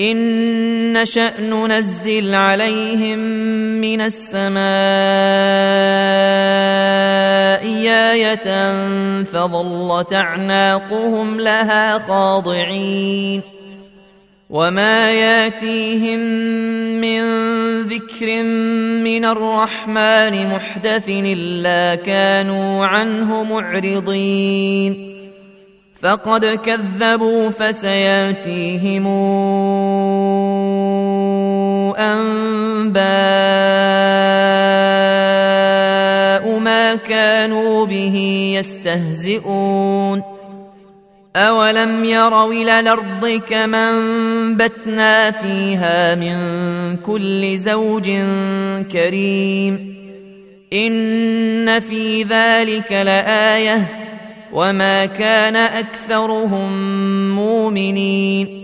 إن نشأ ننزل عليهم من السماء آية فظلت أعناقهم لها خاضعين وما ياتيهم من ذكر من الرحمن محدث إلا كانوا عنه معرضين فقد كذبوا فسياتيهم أنباء ما كانوا به يستهزئون. أولم يروا إلى الأرض كما انبتنا فيها من كل زوج كريم. إن في ذلك لآية وما كان أكثرهم مؤمنين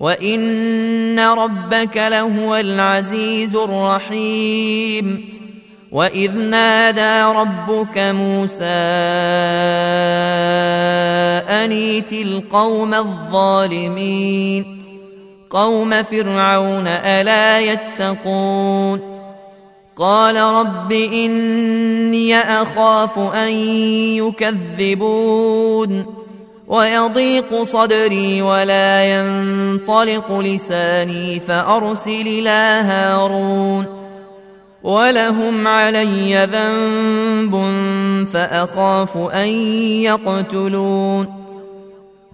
وإن ربك لهو العزيز الرحيم وإذ نادى ربك موسى أنيت القوم الظالمين قوم فرعون ألا يتقون قال رب إني أخاف أن يكذبون ويضيق صدري ولا ينطلق لساني فأرسل إلى هارون ولهم علي ذنب فأخاف أن يقتلون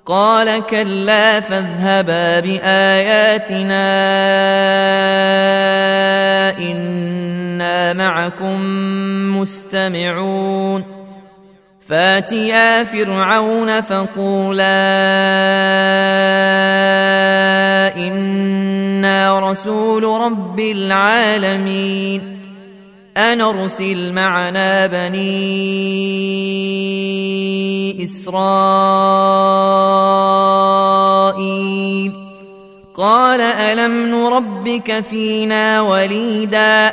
قال كلا فاذهبا بآياتنا إنا معكم مستمعون. فاتيا فرعون فقولا إنا رسول رب العالمين. أن أرسل معنا بني إسرائيل. قال ألم نربك فينا وليدا؟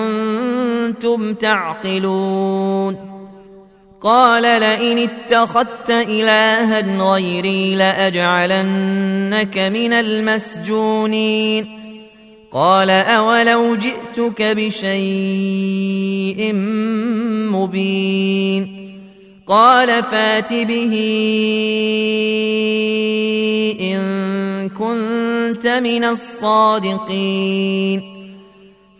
تعقلون قال لئن اتخذت إلها غيري لأجعلنك من المسجونين قال أولو جئتك بشيء مبين قال فات به إن كنت من الصادقين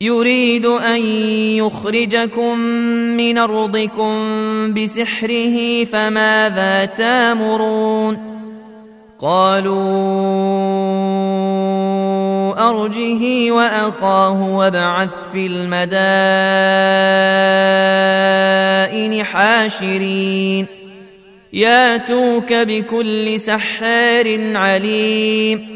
يريد أن يخرجكم من أرضكم بسحره فماذا تامرون؟ قالوا أرجه وأخاه وابعث في المدائن حاشرين. ياتوك بكل سحار عليم.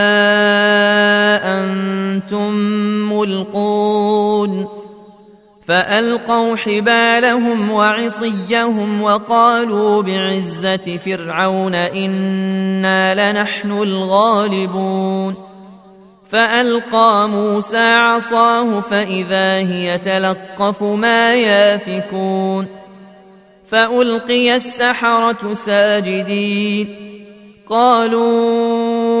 فألقوا حبالهم وعصيهم وقالوا بعزة فرعون إنا لنحن الغالبون. فألقى موسى عصاه فإذا هي تلقف ما يافكون. فألقي السحرة ساجدين. قالوا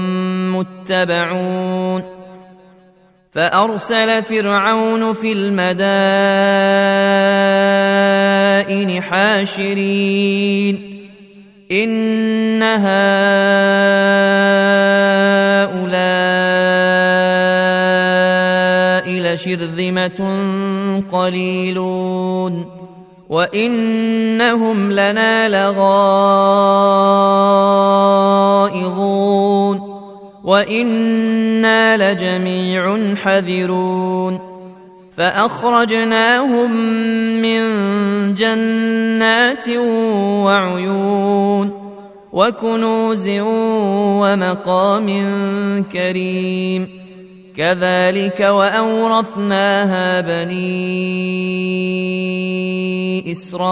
متبعون فأرسل فرعون في المدائن حاشرين إن هؤلاء لشرذمة قليلون وإنهم لنا لغائظون وإنا لجميع حذرون فأخرجناهم من جنات وعيون وكنوز ومقام كريم كذلك وأورثناها بني إسرائيل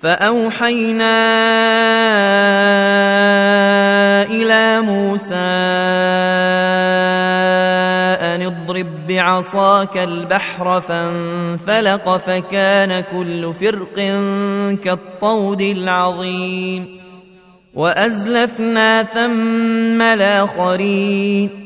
فأوحينا إلى موسى أن اضرب بعصاك البحر فانفلق فكان كل فرق كالطود العظيم وأزلفنا ثم الآخرين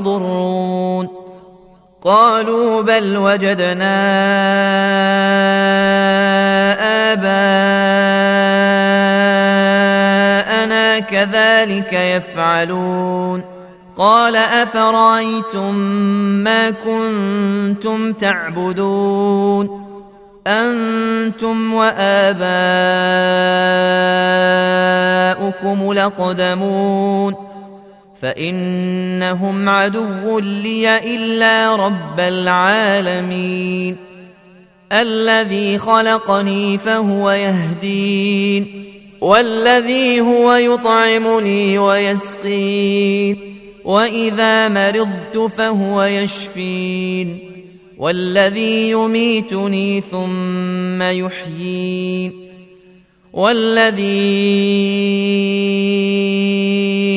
يضرون. قالوا بل وجدنا آباءنا كذلك يفعلون. قال أفرأيتم ما كنتم تعبدون؟ أنتم وآباؤكم لقدمون. فإنهم عدو لي إلا رب العالمين. الذي خلقني فهو يهدين والذي هو يطعمني ويسقين وإذا مرضت فهو يشفين والذي يميتني ثم يحيين والذي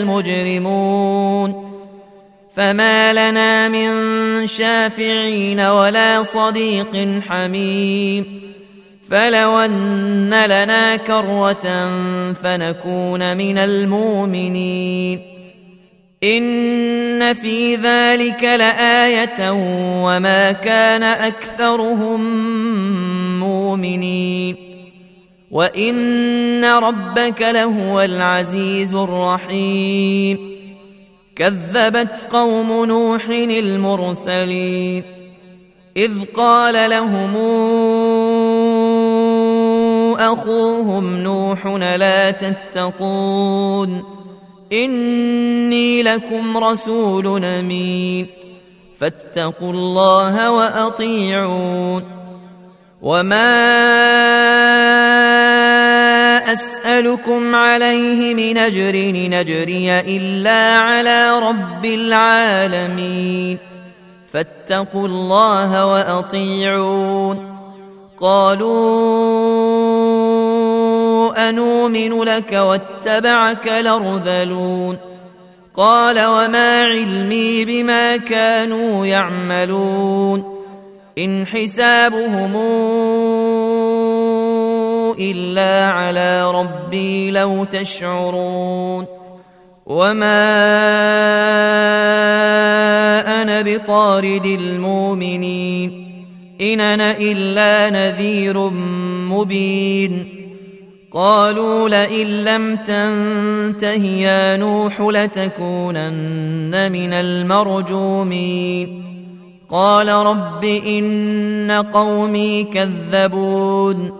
المجرمون. فما لنا من شافعين ولا صديق حميم. فلو أن لنا كرة فنكون من المؤمنين. إن في ذلك لآية وما كان أكثرهم مؤمنين. وان ربك لهو العزيز الرحيم كذبت قوم نوح المرسلين اذ قال لهم اخوهم نوح لا تتقون إني لكم رسول أمين فاتقوا الله وأطيعون وما أسألكم عليه من أجر نجري إلا على رب العالمين. فاتقوا الله وأطيعون. قالوا أنؤمن لك واتبعك لرذلون قال وما علمي بما كانوا يعملون. إن حسابهم إلا على ربي لو تشعرون وما أنا بطارد المؤمنين إن أنا إلا نذير مبين قالوا لئن لم تنته يا نوح لتكونن من المرجومين قال رب إن قومي كذبون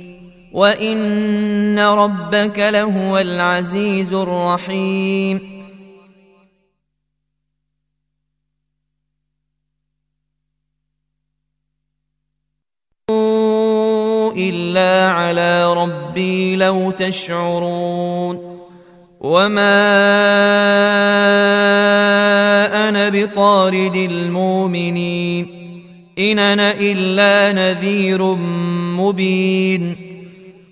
وان ربك لهو العزيز الرحيم الا على ربي لو تشعرون وما أنا بطارد المؤمنين ان أنا الا نذير مبين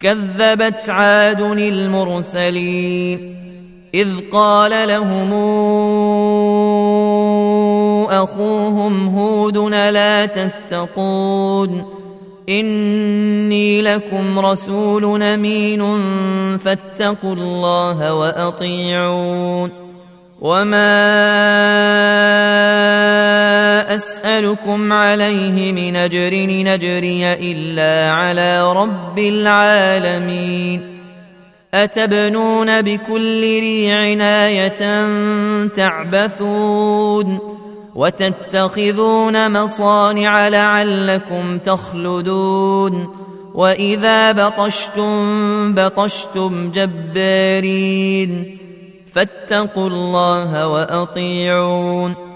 كذبت عاد المرسلين إذ قال لهم أخوهم هود لا تتقون إني لكم رسول أمين فاتقوا الله وأطيعون وما أسألكم عليه من أجر نجري إلا على رب العالمين. أتبنون بكل ريع آية تعبثون وتتخذون مصانع لعلكم تخلدون. وإذا بطشتم بطشتم جبارين. فاتقوا الله وأطيعون.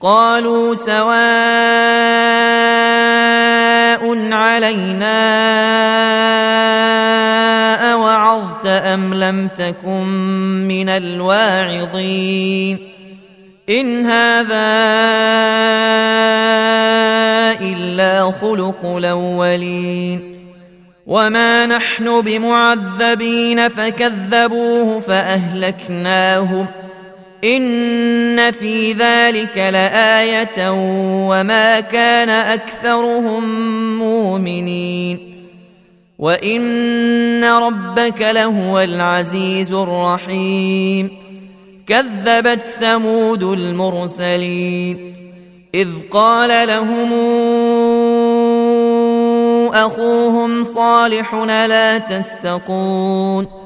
قالوا سواء علينا أوعظت أم لم تكن من الواعظين. إن هذا إلا خلق الأولين. وما نحن بمعذبين فكذبوه فأهلكناهم. إن في ذلك لآية وما كان أكثرهم مؤمنين وإن ربك لهو العزيز الرحيم كذبت ثمود المرسلين إذ قال لهم أخوهم صالح لا تتقون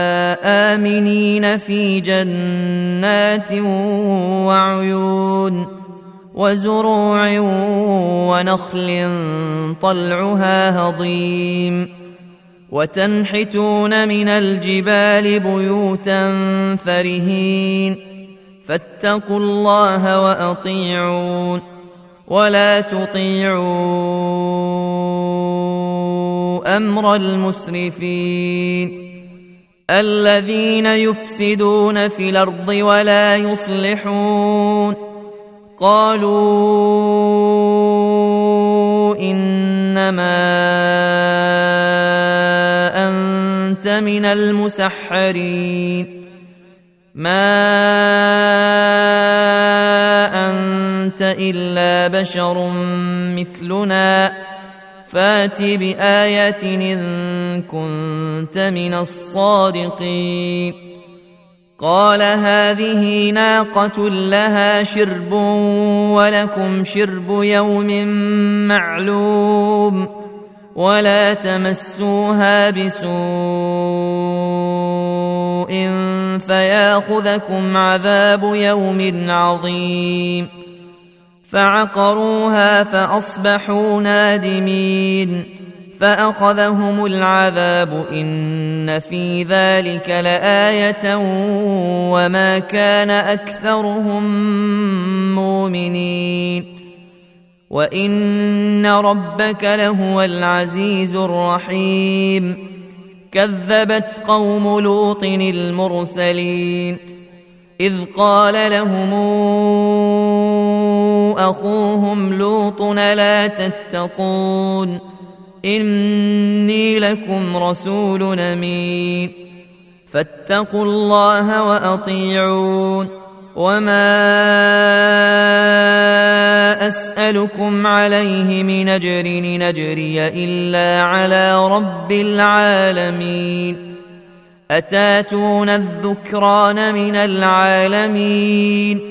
آمنين في جنات وعيون وزروع ونخل طلعها هضيم وتنحتون من الجبال بيوتا فرهين فاتقوا الله وأطيعون ولا تطيعوا أمر المسرفين الذين يفسدون في الأرض ولا يصلحون. قالوا إنما أنت من المسحرين. ما أنت إلا بشر مثلنا. فات بايه ان كنت من الصادقين قال هذه ناقه لها شرب ولكم شرب يوم معلوم ولا تمسوها بسوء فياخذكم عذاب يوم عظيم فعقروها فأصبحوا نادمين فأخذهم العذاب إن في ذلك لآية وما كان أكثرهم مؤمنين وإن ربك لهو العزيز الرحيم كذبت قوم لوط المرسلين إذ قال لهم أخوهم لوط لا تتقون. إني لكم رسول أمين. فاتقوا الله وأطيعون. وما أسألكم عليه من أجر نجري إلا على رب العالمين. أتاتون الذكران من العالمين؟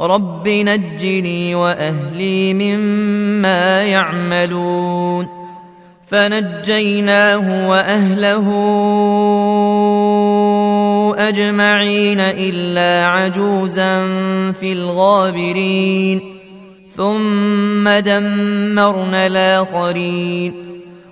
رب نجني واهلي مما يعملون فنجيناه واهله اجمعين الا عجوزا في الغابرين ثم دمرنا الاخرين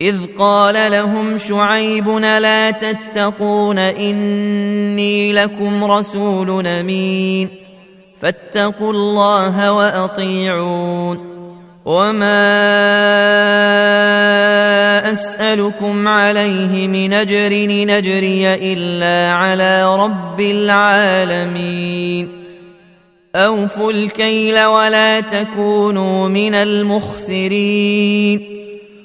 إذ قال لهم شعيب لا تتقون؟ إني لكم رسول أمين. فاتقوا الله وأطيعون. وما اسالكم عليه من اجر نجري الا على رب العالمين. اوفوا الكيل ولا تكونوا من المخسرين.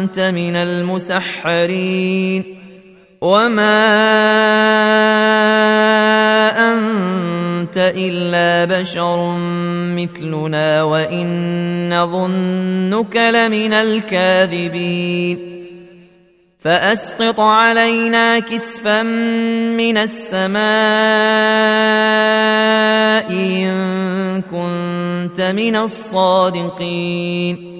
أنت من المسحرين. وما أنت إلا بشر مثلنا وإن نظنك لمن الكاذبين. فأسقط علينا كسفا من السماء إن كنت من الصادقين.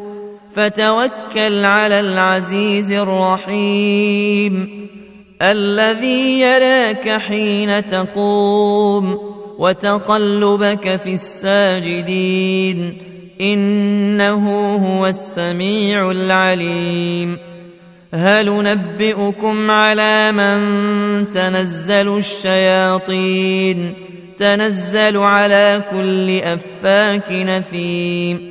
فتوكل على العزيز الرحيم. الذي يراك حين تقوم وتقلبك في الساجدين. إنه هو السميع العليم. هل نبئكم على من تنزل الشياطين؟ تنزل على كل أفاك نثيم